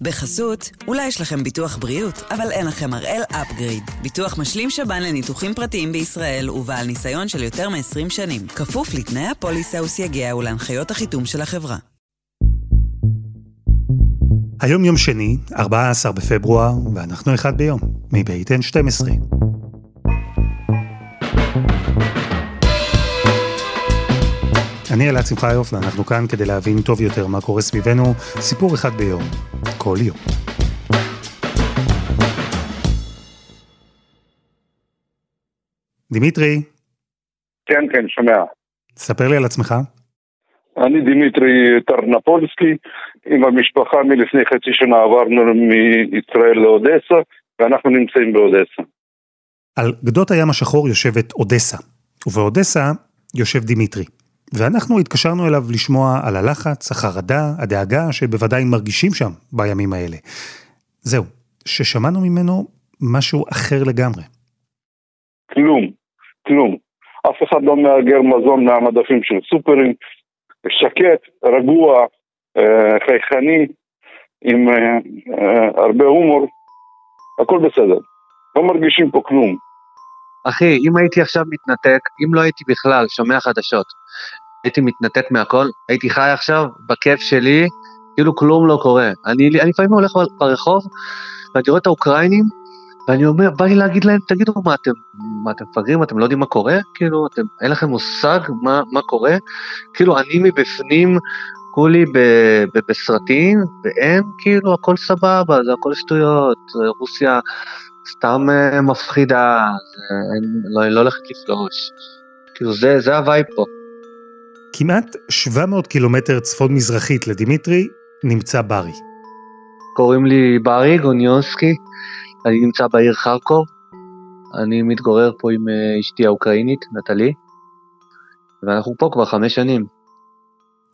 בחסות, אולי יש לכם ביטוח בריאות, אבל אין לכם הראל אפגריד. ביטוח משלים שב"ן לניתוחים פרטיים בישראל ובעל ניסיון של יותר מ-20 שנים. כפוף לתנאי הפוליסה וסייגיה ולהנחיות החיתום של החברה. היום יום שני, 14 בפברואר, ואנחנו אחד ביום, מבית N12. אני אלעד שמחיוף, ואנחנו כאן כדי להבין טוב יותר מה קורה סביבנו, סיפור אחד ביום, כל יום. דימיטרי. כן, כן, שומע. ספר לי על עצמך. אני דימיטרי טרנפולסקי, עם המשפחה מלפני חצי שנה עברנו מישראל לאודסה, ואנחנו נמצאים באודסה. על גדות הים השחור יושבת אודסה, ובאודסה יושב דימיטרי. ואנחנו התקשרנו אליו לשמוע על הלחץ, החרדה, הדאגה שבוודאי מרגישים שם בימים האלה. זהו, ששמענו ממנו משהו אחר לגמרי. כלום, כלום. אף אחד לא מאגר מזון מהמדפים של סופרים, שקט, רגוע, אה, חייכני, עם אה, אה, הרבה הומור, הכל בסדר. לא מרגישים פה כלום. אחי, אם הייתי עכשיו מתנתק, אם לא הייתי בכלל שומע חדשות, הייתי מתנתק מהכל, הייתי חי עכשיו בכיף שלי, כאילו כלום לא קורה. אני, לפעמים הולך ברחוב, ואני רואה את האוקראינים, ואני אומר, בא לי להגיד להם, תגידו, מה אתם, מה אתם מפגרים, אתם לא יודעים מה קורה? כאילו, אתם, אין לכם מושג מה, מה קורה? כאילו, אני מבפנים, כולי ב, ב, בסרטים, והם כאילו, הכל סבבה, זה הכל שטויות, רוסיה סתם אה, מפחידה, לא, לא הולכת לפלוש. כאילו, זה, זה ה vibe פה. כמעט 700 קילומטר צפון מזרחית לדימיטרי נמצא ברי. קוראים לי ברי גוניונסקי, אני נמצא בעיר חרקוב, אני מתגורר פה עם אה, אשתי האוקראינית, נטלי, ואנחנו פה כבר חמש שנים.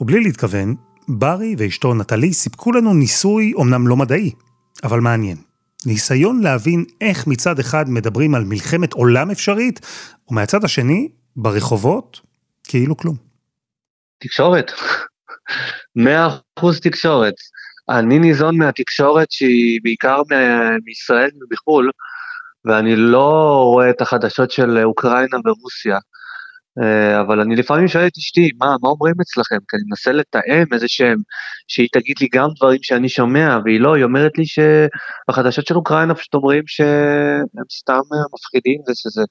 ובלי להתכוון, ברי ואשתו נטלי סיפקו לנו ניסוי אומנם לא מדעי, אבל מעניין. ניסיון להבין איך מצד אחד מדברים על מלחמת עולם אפשרית, ומהצד השני, ברחובות, כאילו כלום. תקשורת, מאה אחוז תקשורת. אני ניזון מהתקשורת שהיא בעיקר מישראל ומחו"ל, ואני לא רואה את החדשות של אוקראינה ורוסיה. אה, אבל אני לפעמים שואל את אשתי, מה, מה אומרים אצלכם? כי אני מנסה לתאם איזה שהם, שהיא תגיד לי גם דברים שאני שומע, והיא לא, היא אומרת לי שבחדשות של אוקראינה פשוט אומרים שהם סתם מפחידים, ושזה,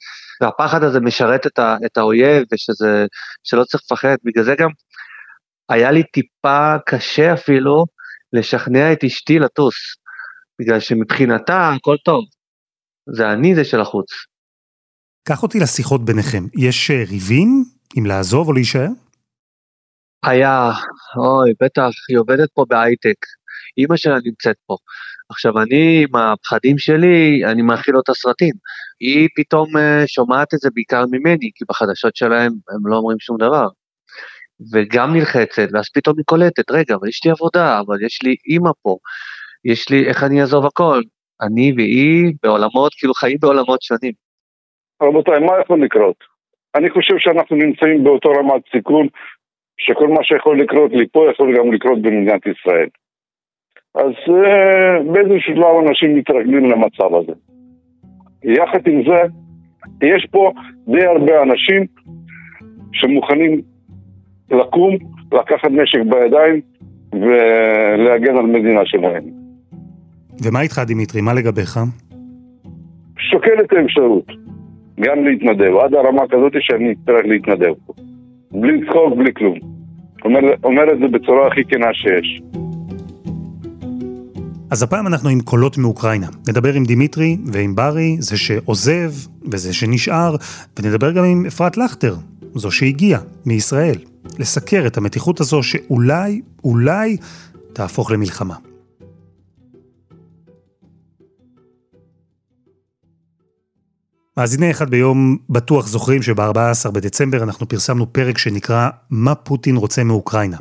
והפחד הזה משרת את, ה, את האויב, ושזה, שלא צריך לפחד, בגלל זה גם היה לי טיפה קשה אפילו לשכנע את אשתי לטוס, בגלל שמבחינתה הכל טוב, זה אני זה של החוץ. קח אותי לשיחות ביניכם. יש אה, ריבים אם לעזוב או להישאר? היה, אוי, בטח, היא עובדת פה בהייטק. אימא שלה נמצאת פה. עכשיו, אני, עם הפחדים שלי, אני מאכיל אותה סרטים. היא פתאום uh, שומעת את זה בעיקר ממני, כי בחדשות שלהם הם לא אומרים שום דבר. וגם נלחצת, ואז פתאום היא קולטת, רגע, אבל יש לי עבודה, אבל יש לי אימא פה, יש לי, איך אני אעזוב הכל? אני והיא בעולמות, כאילו חיים בעולמות שונים. רבותיי, מה יכול לקרות? אני חושב שאנחנו נמצאים באותו רמת סיכון, שכל מה שיכול לקרות לי פה יכול גם לקרות במדינת ישראל. אז uh, באיזשהו שלב אנשים מתרגלים למצב הזה. יחד עם זה, יש פה די הרבה אנשים שמוכנים לקום, לקחת נשק בידיים ולהגן על מדינה שלהם. ומה איתך, דימיטרי? מה לגביך? שוקל את האפשרות. גם להתנדב, עד הרמה כזאת שאני אצטרך להתנדב פה. בלי צחוק, בלי כלום. אומר, אומר את זה בצורה הכי כנה שיש. אז הפעם אנחנו עם קולות מאוקראינה. נדבר עם דימיטרי ועם ברי, זה שעוזב וזה שנשאר, ונדבר גם עם אפרת לכטר, זו שהגיעה מישראל, לסקר את המתיחות הזו שאולי, אולי, תהפוך למלחמה. מאזיני אחד ביום בטוח זוכרים שב-14 בדצמבר אנחנו פרסמנו פרק שנקרא "מה פוטין רוצה מאוקראינה".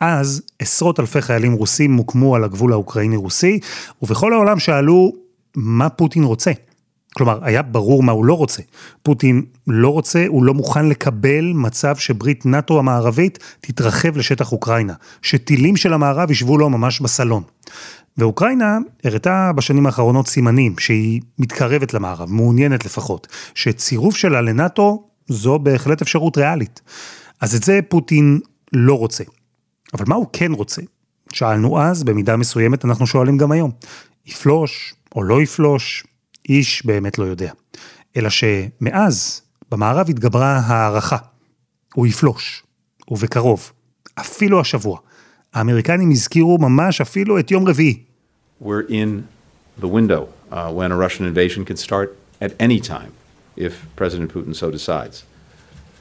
אז עשרות אלפי חיילים רוסים מוקמו על הגבול האוקראיני-רוסי, ובכל העולם שאלו מה פוטין רוצה. כלומר, היה ברור מה הוא לא רוצה. פוטין לא רוצה, הוא לא מוכן לקבל מצב שברית נאט"ו המערבית תתרחב לשטח אוקראינה, שטילים של המערב ישבו לו ממש בסלון. ואוקראינה הראתה בשנים האחרונות סימנים שהיא מתקרבת למערב, מעוניינת לפחות, שצירוף שלה לנאט"ו זו בהחלט אפשרות ריאלית. אז את זה פוטין לא רוצה. אבל מה הוא כן רוצה? שאלנו אז, במידה מסוימת אנחנו שואלים גם היום. יפלוש או לא יפלוש, איש באמת לא יודע. אלא שמאז, במערב התגברה הערכה. הוא יפלוש, ובקרוב, אפילו השבוע. האמריקנים הזכירו ממש אפילו את יום רביעי. We're in the window uh, when a Russian invasion could start at any time if President Putin so decides.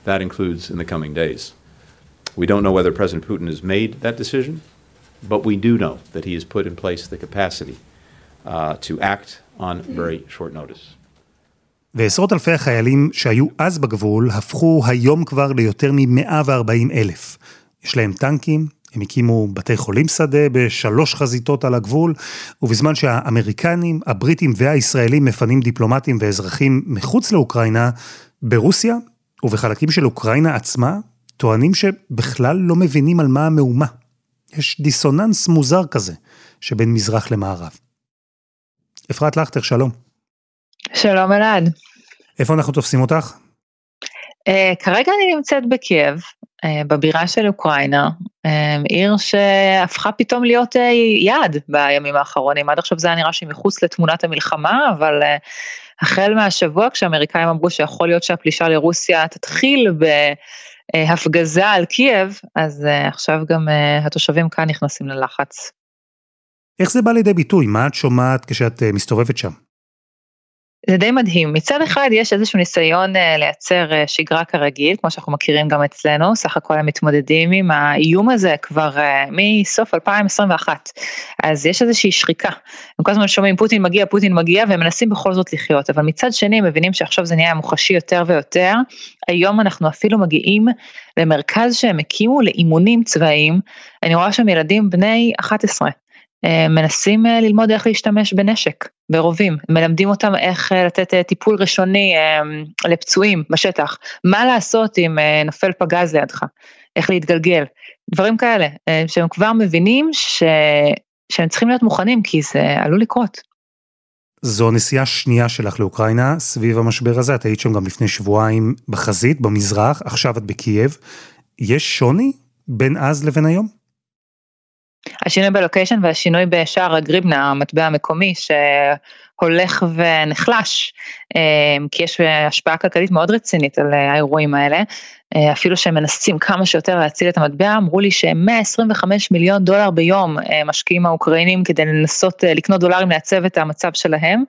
That includes in the coming days. We don't know whether President Putin has made that decision, but we do know that he has put in place the capacity uh, to act on very short notice. ועשרות אלפי החיילים שהיו אז בגבול הפכו היום כבר ליותר מ-140 אלף. יש להם טנקים, הם הקימו בתי חולים שדה בשלוש חזיתות על הגבול, ובזמן שהאמריקנים, הבריטים והישראלים מפנים דיפלומטים ואזרחים מחוץ לאוקראינה, ברוסיה ובחלקים של אוקראינה עצמה, טוענים שבכלל לא מבינים על מה המהומה. יש דיסוננס מוזר כזה שבין מזרח למערב. אפרת לכטר, שלום. שלום אלעד. איפה אנחנו תופסים אותך? Uh, כרגע אני נמצאת בקייב, בבירה של אוקראינה, uh, עיר שהפכה פתאום להיות uh, יעד בימים האחרונים, עד עכשיו זה היה נראה שהיא מחוץ לתמונת המלחמה, אבל החל מהשבוע כשהאמריקאים אמרו שיכול להיות שהפלישה לרוסיה תתחיל בהפגזה על קייב, אז עכשיו גם התושבים כאן נכנסים ללחץ. איך זה בא לידי ביטוי? מה את שומעת כשאת מסתובבת שם? זה די מדהים, מצד אחד יש איזשהו ניסיון uh, לייצר uh, שגרה כרגיל, כמו שאנחנו מכירים גם אצלנו, סך הכל הם מתמודדים עם האיום הזה כבר uh, מסוף 2021, אז יש איזושהי שחיקה, הם כל הזמן שומעים פוטין מגיע, פוטין מגיע, והם מנסים בכל זאת לחיות, אבל מצד שני מבינים שעכשיו זה נהיה מוחשי יותר ויותר, היום אנחנו אפילו מגיעים למרכז שהם הקימו לאימונים צבאיים, אני רואה שם ילדים בני 11. מנסים ללמוד איך להשתמש בנשק, ברובים, מלמדים אותם איך לתת טיפול ראשוני לפצועים בשטח, מה לעשות אם נופל פגז לידך, איך להתגלגל, דברים כאלה, שהם כבר מבינים ש... שהם צריכים להיות מוכנים כי זה עלול לקרות. זו נסיעה שנייה שלך לאוקראינה סביב המשבר הזה, את היית שם גם לפני שבועיים בחזית, במזרח, עכשיו את בקייב. יש שוני בין אז לבין היום? השינוי בלוקיישן והשינוי בשער הגריבנה, המטבע המקומי שהולך ונחלש, כי יש השפעה כלכלית מאוד רצינית על האירועים האלה, אפילו שהם מנסים כמה שיותר להציל את המטבע, אמרו לי שהם 125 מיליון דולר ביום משקיעים האוקראינים כדי לנסות לקנות דולרים לייצב את המצב שלהם.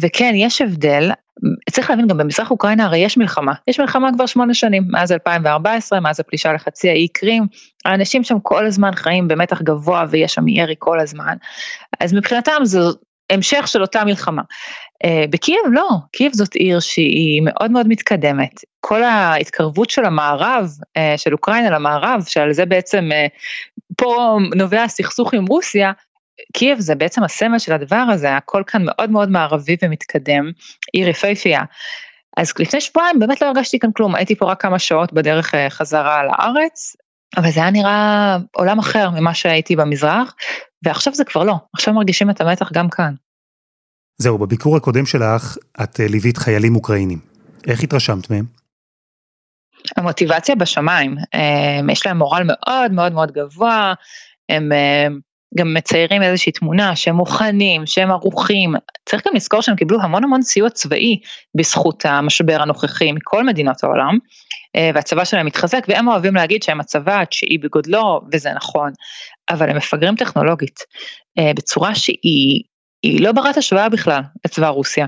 וכן, יש הבדל, צריך להבין גם במזרח אוקראינה הרי יש מלחמה, יש מלחמה כבר שמונה שנים, מאז 2014, מאז הפלישה לחצי האי קרים, האנשים שם כל הזמן חיים במתח גבוה ויש שם ירי כל הזמן, אז מבחינתם זה המשך של אותה מלחמה. בקייב לא, קייב זאת עיר שהיא מאוד מאוד מתקדמת, כל ההתקרבות של המערב, של אוקראינה למערב, שעל זה בעצם פה נובע הסכסוך עם רוסיה, קייב זה בעצם הסמל של הדבר הזה, הכל כאן מאוד מאוד מערבי ומתקדם, עיר יפהפייה. אז לפני שבועיים באמת לא הרגשתי כאן כלום, הייתי פה רק כמה שעות בדרך חזרה לארץ, אבל זה היה נראה עולם אחר ממה שהייתי במזרח, ועכשיו זה כבר לא, עכשיו מרגישים את המתח גם כאן. זהו, בביקור הקודם שלך את ליווית חיילים אוקראינים, איך התרשמת מהם? המוטיבציה בשמיים, יש להם מורל מאוד מאוד מאוד גבוה, הם גם מציירים איזושהי תמונה שהם מוכנים, שהם ערוכים, צריך גם לזכור שהם קיבלו המון המון סיוע צבאי בזכות המשבר הנוכחי מכל מדינות העולם, והצבא שלהם מתחזק, והם אוהבים להגיד שהם הצבא התשיעי בגודלו, וזה נכון, אבל הם מפגרים טכנולוגית, בצורה שהיא לא ברת השוואה בכלל לצבא רוסיה.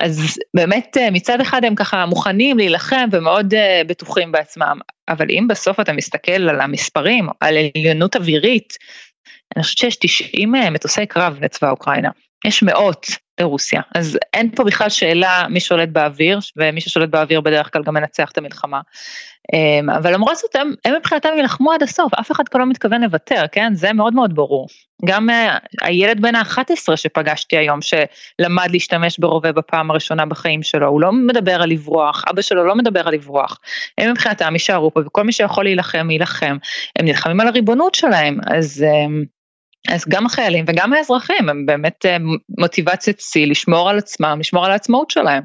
אז באמת מצד אחד הם ככה מוכנים להילחם ומאוד בטוחים בעצמם, אבל אם בסוף אתה מסתכל על המספרים, על עליונות אווירית, אני חושבת שיש 90 מטוסי קרב לצבא אוקראינה, יש מאות לרוסיה, אז אין פה בכלל שאלה מי שולט באוויר, ומי ששולט באוויר בדרך כלל גם מנצח את המלחמה. אבל למרות זאת הם, הם מבחינתם ילחמו עד הסוף, אף אחד כאן לא מתכוון לוותר, כן? זה מאוד מאוד ברור. גם הילד בן ה-11 שפגשתי היום, שלמד להשתמש ברובה בפעם הראשונה בחיים שלו, הוא לא מדבר על לברוח, אבא שלו לא מדבר על לברוח. הם מבחינתם יישארו פה, וכל מי שיכול להילחם, יילחם. הם נלחמים על הריבונות שלהם, אז אז גם החיילים וגם האזרחים הם באמת אה, מוטיבציית שיא לשמור על עצמם, לשמור על העצמאות שלהם.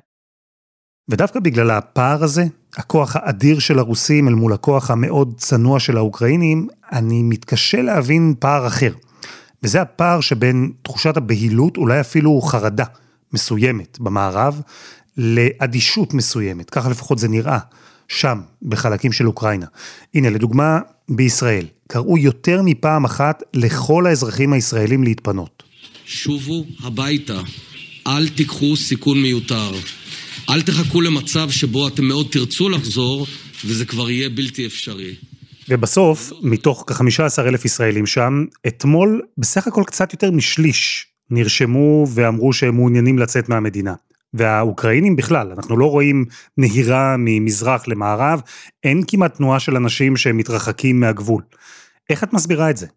ודווקא בגלל הפער הזה, הכוח האדיר של הרוסים אל מול הכוח המאוד צנוע של האוקראינים, אני מתקשה להבין פער אחר. וזה הפער שבין תחושת הבהילות, אולי אפילו חרדה מסוימת במערב, לאדישות מסוימת, ככה לפחות זה נראה, שם, בחלקים של אוקראינה. הנה, לדוגמה, בישראל, קראו יותר מפעם אחת לכל האזרחים הישראלים להתפנות. שובו הביתה, אל תיקחו סיכון מיותר. אל תחכו למצב שבו אתם מאוד תרצו לחזור, וזה כבר יהיה בלתי אפשרי. ובסוף, מתוך כ-15 אלף ישראלים שם, אתמול בסך הכל קצת יותר משליש נרשמו ואמרו שהם מעוניינים לצאת מהמדינה. והאוקראינים בכלל, אנחנו לא רואים נהירה ממזרח למערב, אין כמעט תנועה של אנשים שמתרחקים מהגבול. איך את מסבירה את זה?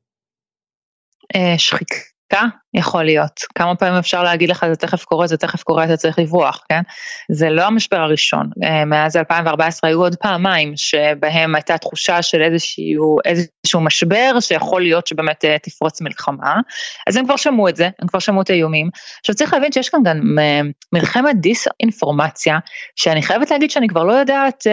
אה, שחיקה יכול להיות. כמה פעמים אפשר להגיד לך זה תכף קורה, זה תכף קורה, אתה צריך לברוח, כן? זה לא המשבר הראשון. אה, מאז 2014 היו עוד פעמיים שבהם הייתה תחושה של איזשהו, איזשהו משבר שיכול להיות שבאמת אה, תפרוץ מלחמה. אז הם כבר שמעו את זה, הם כבר שמעו את האיומים. עכשיו צריך להבין שיש כאן גם מלחמת דיס-אינפורמציה, שאני חייבת להגיד שאני כבר לא יודעת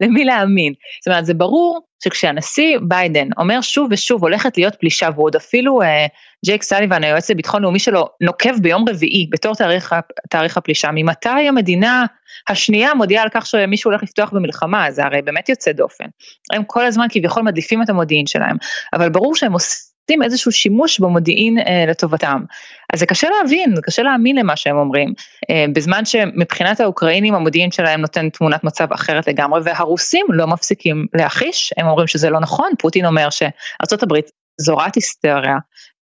למי להאמין. זאת אומרת, זה ברור שכשהנשיא ביידן אומר שוב ושוב הולכת להיות פלישה, והוא עוד אפילו אה, ג'ייק סליבן, היועץ לביטחון לאומי שלו, נוקב ביום רביעי בתור תאריך, תאריך הפלישה, ממתי המדינה השנייה מודיעה על כך שמישהו הולך לפתוח במלחמה, זה הרי באמת יוצא דופן. הם כל הזמן כביכול מדליפים את המודיעין שלהם, אבל ברור שהם עושים... איזשהו שימוש במודיעין אה, לטובתם. אז זה קשה להבין, זה קשה להאמין למה שהם אומרים, אה, בזמן שמבחינת האוקראינים המודיעין שלהם נותן תמונת מצב אחרת לגמרי, והרוסים לא מפסיקים להכיש, הם אומרים שזה לא נכון, פוטין אומר שארה"ב זורת היסטריה,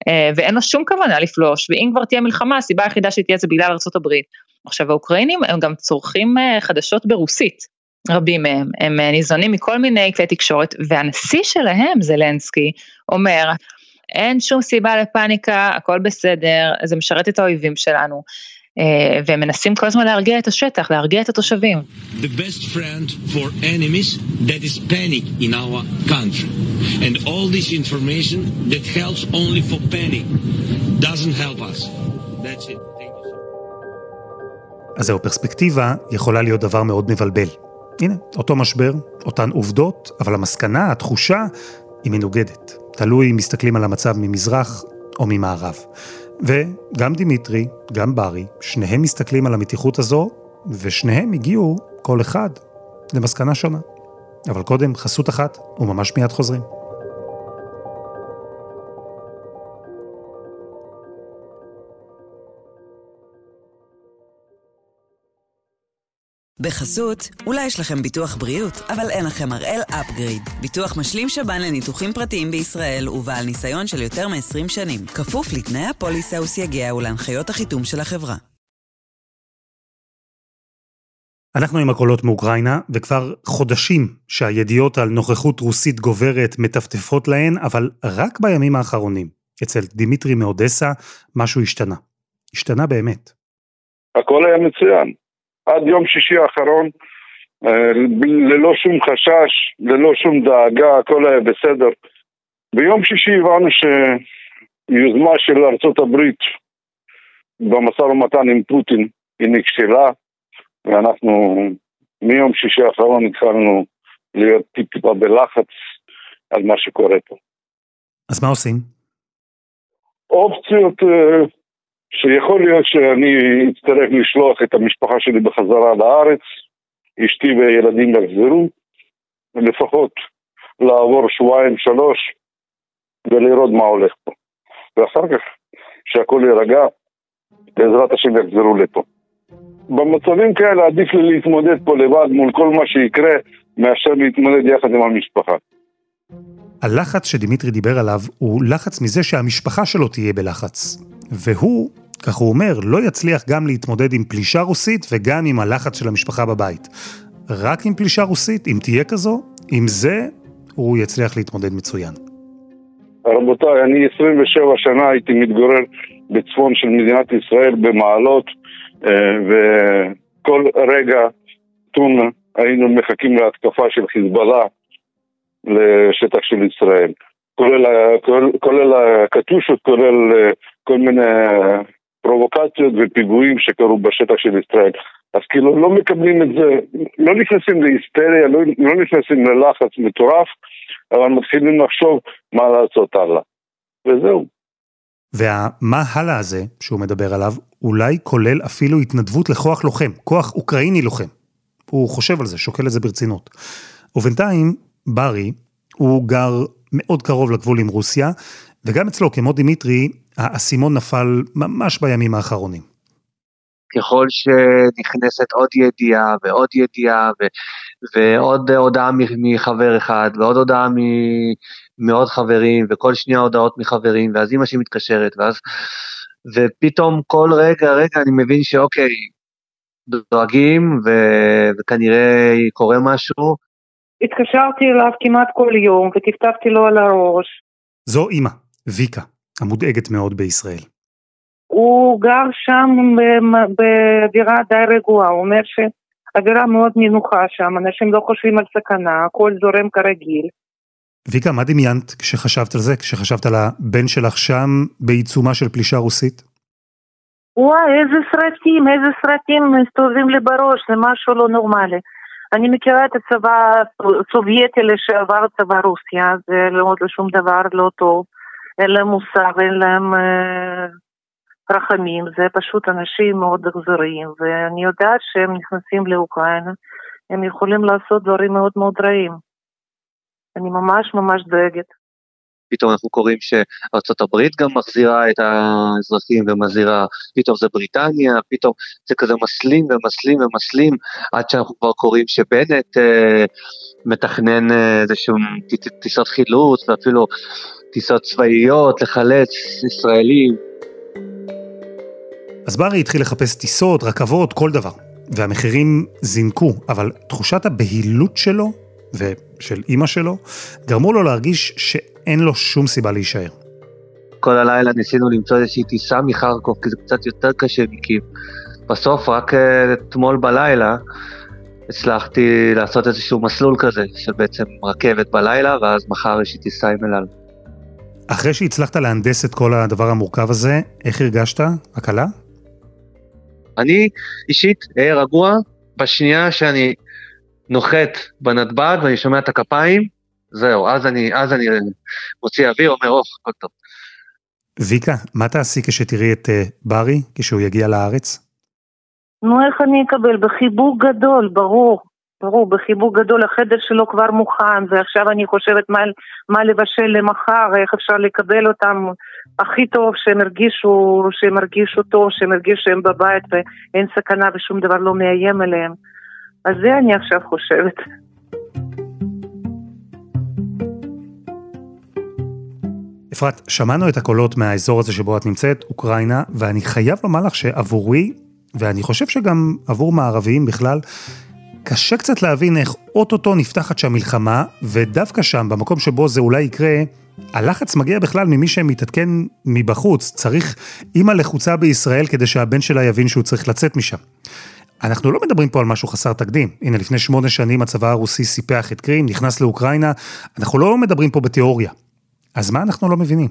אה, ואין לו שום כוונה לפלוש, ואם כבר תהיה מלחמה, הסיבה היחידה שתהיה זה בגלל ארה"ב. עכשיו האוקראינים הם גם צורכים אה, חדשות ברוסית. רבים מהם, הם אה, ניזונים מכל מיני כלי תקשורת, והנשיא שלהם, זלנסקי, אומר, אין שום סיבה לפאניקה, הכל בסדר, זה משרת את האויבים שלנו. Uh, והם מנסים כל הזמן להרגיע את השטח, להרגיע את התושבים. The best friend for enemies that is panic in our country. And all this information that helps only for panic doesn't help us. That's it. אז זהו, פרספקטיבה יכולה להיות דבר מאוד מבלבל. הנה, אותו משבר, אותן עובדות, אבל המסקנה, התחושה, היא מנוגדת. תלוי אם מסתכלים על המצב ממזרח או ממערב. וגם דימיטרי, גם ברי, שניהם מסתכלים על המתיחות הזו, ושניהם הגיעו, כל אחד, למסקנה שונה. אבל קודם, חסות אחת, וממש מיד חוזרים. בחסות, אולי יש לכם ביטוח בריאות, אבל אין לכם הראל אפגריד. ביטוח משלים שב"ן לניתוחים פרטיים בישראל ובעל ניסיון של יותר מ-20 שנים. כפוף לתנאי הפוליסה וסייגיה ולהנחיות החיתום של החברה. אנחנו עם הקולות מאוקראינה, וכבר חודשים שהידיעות על נוכחות רוסית גוברת מטפטפות להן, אבל רק בימים האחרונים, אצל דימיטרי מאודסה, משהו השתנה. השתנה באמת. הכל היה מצוין. עד יום שישי האחרון, אה, ללא שום חשש, ללא שום דאגה, הכל היה בסדר. ביום שישי הבנו שיוזמה של ארצות הברית במשא ומתן עם פוטין היא נכשלה, ואנחנו מיום שישי האחרון התחלנו להיות טיפה בלחץ על מה שקורה פה. אז מה עושים? אופציות אה, שיכול להיות שאני אצטרך לשלוח את המשפחה שלי בחזרה לארץ, אשתי וילדים יחזרו, לפחות לעבור שבועיים שלוש ולראות מה הולך פה. ואחר כך, כשהכול יירגע, בעזרת השם יחזרו לפה. במצבים כאלה עדיף לי להתמודד פה לבד מול כל מה שיקרה, מאשר להתמודד יחד עם המשפחה. הלחץ שדימיטרי דיבר עליו הוא לחץ מזה שהמשפחה שלו תהיה בלחץ. והוא, כך הוא אומר, לא יצליח גם להתמודד עם פלישה רוסית וגם עם הלחץ של המשפחה בבית. רק עם פלישה רוסית, אם תהיה כזו, עם זה הוא יצליח להתמודד מצוין. רבותיי, אני 27 שנה הייתי מתגורר בצפון של מדינת ישראל במעלות, אה, וכל רגע טון היינו מחכים להתקפה של חיזבאללה לשטח של ישראל. כולל, כולל, כולל הקטושות, כולל כל מיני פרובוקציות ופיגועים שקרו בשטח של ישראל. אז כאילו לא מקבלים את זה, לא נכנסים להיסטריה, לא, לא נכנסים ללחץ מטורף, אבל מתחילים לחשוב מה לעשות הלאה. וזהו. והמה הלאה הזה שהוא מדבר עליו, אולי כולל אפילו התנדבות לכוח לוחם, כוח אוקראיני לוחם. הוא חושב על זה, שוקל את זה ברצינות. ובינתיים, ברי, הוא גר מאוד קרוב לגבול עם רוסיה, וגם אצלו, כמו דימיטרי, האסימון נפל ממש בימים האחרונים. ככל שנכנסת עוד ידיעה ועוד ידיעה ו, ועוד הודעה מחבר אחד ועוד הודעה מעוד חברים וכל שנייה הודעות מחברים ואז אימא שלי מתקשרת ואז ופתאום כל רגע רגע אני מבין שאוקיי דואגים ו, וכנראה קורה משהו. התקשרתי אליו כמעט כל יום וטפטפתי לו על הראש. זו אימא, ויקה, המודאגת מאוד בישראל. הוא גר שם בדירה די רגועה, הוא אומר שאווירה מאוד נינוחה שם, אנשים לא חושבים על סכנה, הכל זורם כרגיל. ויקה, מה דמיינת כשחשבת על זה, כשחשבת על הבן שלך שם בעיצומה של פלישה רוסית? וואי, איזה סרטים, איזה סרטים מסתובבים לי בראש, זה משהו לא נורמלי. אני מכירה את הצבא הסובייטי לשעבר, צבא רוסיה, זה לא, לא שום דבר לא טוב. אין להם מוסר, אין להם אה, רחמים, זה פשוט אנשים מאוד אכזריים, ואני יודעת שהם נכנסים לאוקראינה, הם יכולים לעשות דברים מאוד מאוד רעים. אני ממש ממש דואגת. פתאום אנחנו קוראים שארצות הברית גם מחזירה את האזרחים ומזהירה, פתאום זה בריטניה, פתאום זה כזה מסלים ומסלים ומסלים, עד שאנחנו כבר קוראים שבנט אה, מתכנן אה, איזשהו טיסות חילוץ ואפילו טיסות צבאיות לחלץ ישראלים. אז ברי התחיל לחפש טיסות, רכבות, כל דבר. והמחירים זינקו, אבל תחושת הבהילות שלו ושל אימא שלו גרמו לו להרגיש שאין לו שום סיבה להישאר. כל הלילה ניסינו למצוא איזושהי טיסה מחרקוב, כי זה קצת יותר קשה כי בסוף רק אה, אתמול בלילה הצלחתי לעשות איזשהו מסלול כזה של בעצם רכבת בלילה ואז מחר יש לי טיסה עם אלעל. אחרי שהצלחת להנדס את כל הדבר המורכב הזה, איך הרגשת? הקלה? אני אישית אהיה רגוע בשנייה שאני נוחת בנתב"ג ואני שומע את הכפיים, זהו, אז אני, אז אני מוציא אוויר, אומר, אוף, הכל טוב. ויקה, מה תעשי כשתראי את uh, ברי, כשהוא יגיע לארץ? נו, איך אני אקבל? בחיבוק גדול, ברור. ברור, בחיבוק גדול, החדר שלו כבר מוכן, ועכשיו אני חושבת מה, מה לבשל למחר, איך אפשר לקבל אותם הכי טוב, שהם הרגישו, שהם הרגישו טוב, שהם הרגישו שהם בבית ואין סכנה ושום דבר לא מאיים עליהם. אז זה אני עכשיו חושבת. אפרת, שמענו את הקולות מהאזור הזה שבו את נמצאת, אוקראינה, ואני חייב לומר לך שעבורי, ואני חושב שגם עבור מערביים בכלל, קשה קצת להבין איך אוטוטו נפתחת שם מלחמה, ודווקא שם, במקום שבו זה אולי יקרה, הלחץ מגיע בכלל ממי שמתעדכן מבחוץ. צריך אימא לחוצה בישראל כדי שהבן שלה יבין שהוא צריך לצאת משם. אנחנו לא מדברים פה על משהו חסר תקדים. הנה, לפני שמונה שנים הצבא הרוסי סיפח את קרים, נכנס לאוקראינה. אנחנו לא מדברים פה בתיאוריה. אז מה אנחנו לא מבינים?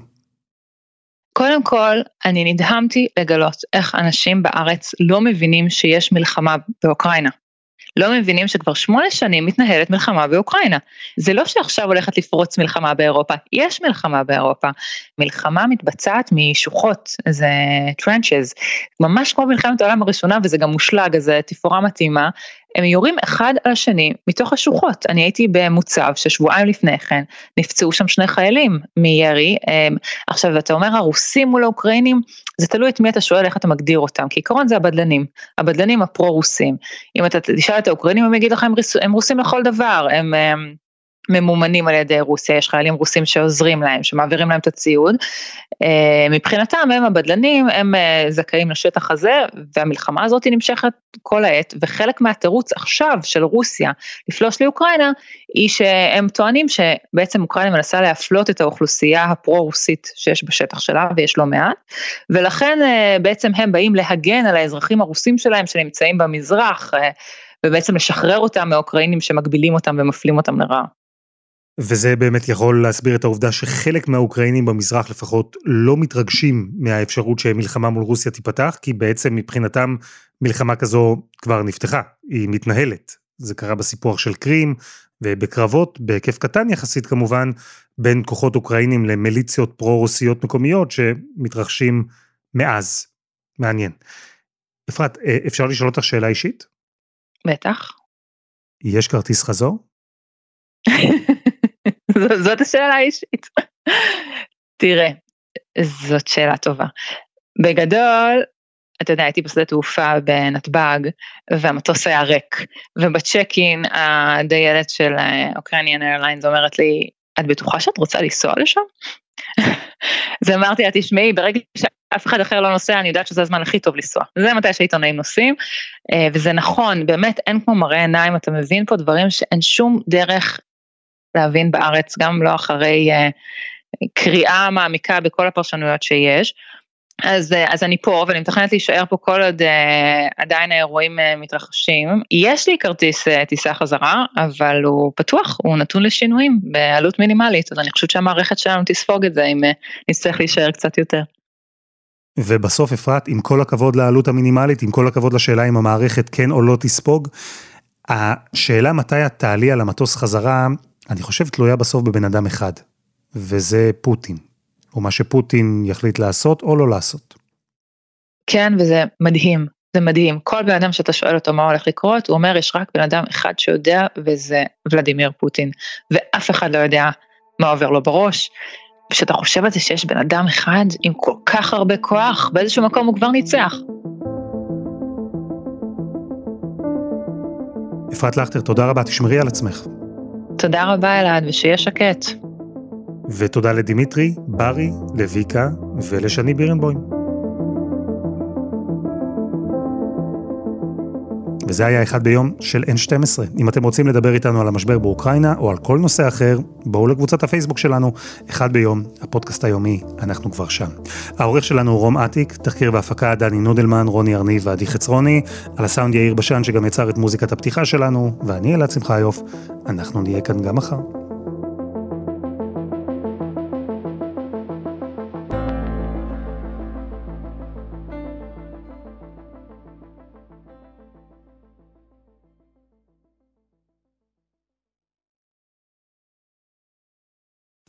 קודם כל, אני נדהמתי לגלות איך אנשים בארץ לא מבינים שיש מלחמה באוקראינה. לא מבינים שכבר שמונה שנים מתנהלת מלחמה באוקראינה. זה לא שעכשיו הולכת לפרוץ מלחמה באירופה, יש מלחמה באירופה. מלחמה מתבצעת משוחות, זה טרנצ'ז, ממש כמו מלחמת העולם הראשונה וזה גם מושלג, אז תפאורה מתאימה. הם יורים אחד על השני מתוך השוחות. אני הייתי במוצב ששבועיים לפני כן נפצעו שם שני חיילים מירי. אמ, עכשיו אתה אומר הרוסים מול האוקראינים, זה תלוי את מי אתה שואל איך אתה מגדיר אותם, כי עיקרון זה הבדלנים, הבדלנים הפרו-רוסים. אם אתה תשאל את האוקראינים הם יגידו לך הם, רוסים לכל דבר, הם ממומנים על ידי רוסיה, יש חיילים רוסים שעוזרים להם, שמעבירים להם את הציוד. אה, מבחינתם הם הבדלנים, הם אה, זכאים לשטח הזה, והמלחמה הזאת נמשכת כל העת, וחלק מהתירוץ עכשיו של רוסיה לפלוש לאוקראינה, היא שהם טוענים שבעצם אוקראינה מנסה להפלות את האוכלוסייה הפרו-רוסית שיש בשטח שלה, ויש לא מעט, ולכן אה, בעצם הם באים להגן על האזרחים הרוסים שלהם שנמצאים במזרח, ובעצם לשחרר אותם מהאוקראינים שמגבילים אותם ומפלים אותם לרעה. וזה באמת יכול להסביר את העובדה שחלק מהאוקראינים במזרח לפחות לא מתרגשים מהאפשרות שמלחמה מול רוסיה תיפתח, כי בעצם מבחינתם מלחמה כזו כבר נפתחה, היא מתנהלת. זה קרה בסיפוח של קרים, ובקרבות, בהיקף קטן יחסית כמובן, בין כוחות אוקראינים למיליציות פרו-רוסיות מקומיות שמתרחשים מאז. מעניין. אפרת, אה, אפשר לשאול אותך שאלה אישית? בטח. יש כרטיס חזור? זאת השאלה האישית. תראה, זאת שאלה טובה. בגדול, אתה יודע, הייתי בשדה תעופה בנתב"ג, והמטוס היה ריק, ובצ'ק-אין הדיילת של אוקרניאן איירליינס אומרת לי, את בטוחה שאת רוצה לנסוע לשם? אז אמרתי לה, תשמעי, ברגע שאף אחד אחר לא נוסע, אני יודעת שזה הזמן הכי טוב לנסוע. זה מתי שהעיתונאים נוסעים, אה, וזה נכון, באמת אין כמו מראה עיניים, אתה מבין פה דברים שאין שום דרך להבין בארץ, גם לא אחרי אה, קריאה מעמיקה בכל הפרשנויות שיש. אז, אה, אז אני פה ואני מתכננת להישאר פה כל עוד uh, עדיין האירועים uh, מתרחשים. יש לי כרטיס uh, טיסה חזרה, אבל הוא פתוח, הוא נתון לשינויים בעלות מינימלית, אז אני חושבת שהמערכת שלנו תספוג את זה אם uh, נצטרך להישאר קצת יותר. ובסוף אפרת, עם כל הכבוד לעלות המינימלית, עם כל הכבוד לשאלה אם המערכת כן או לא תספוג, השאלה מתי את תעלי על המטוס חזרה, אני חושב תלויה בסוף בבן אדם אחד, וזה פוטין. או מה שפוטין יחליט לעשות או לא לעשות. כן, וזה מדהים, זה מדהים. כל בן אדם שאתה שואל אותו מה הולך לקרות, הוא אומר יש רק בן אדם אחד שיודע וזה ולדימיר פוטין, ואף אחד לא יודע מה עובר לו בראש. כשאתה חושב על זה שיש בן אדם אחד עם כל כך הרבה כוח, באיזשהו מקום הוא כבר ניצח. אפרת לכטר, תודה רבה, תשמרי על עצמך. תודה רבה אלעד, ושיהיה שקט. ותודה לדימיטרי, ברי, לויקה ולשני בירנבוים. וזה היה אחד ביום של N12. אם אתם רוצים לדבר איתנו על המשבר באוקראינה או על כל נושא אחר, בואו לקבוצת הפייסבוק שלנו, אחד ביום, הפודקאסט היומי, אנחנו כבר שם. העורך שלנו הוא רום אטיק, תחקיר והפקה דני נודלמן, רוני ארניב ועדי חצרוני, על הסאונד יאיר בשן שגם יצר את מוזיקת הפתיחה שלנו, ואני אלעד שמחיוף, אנחנו נהיה כאן גם מחר.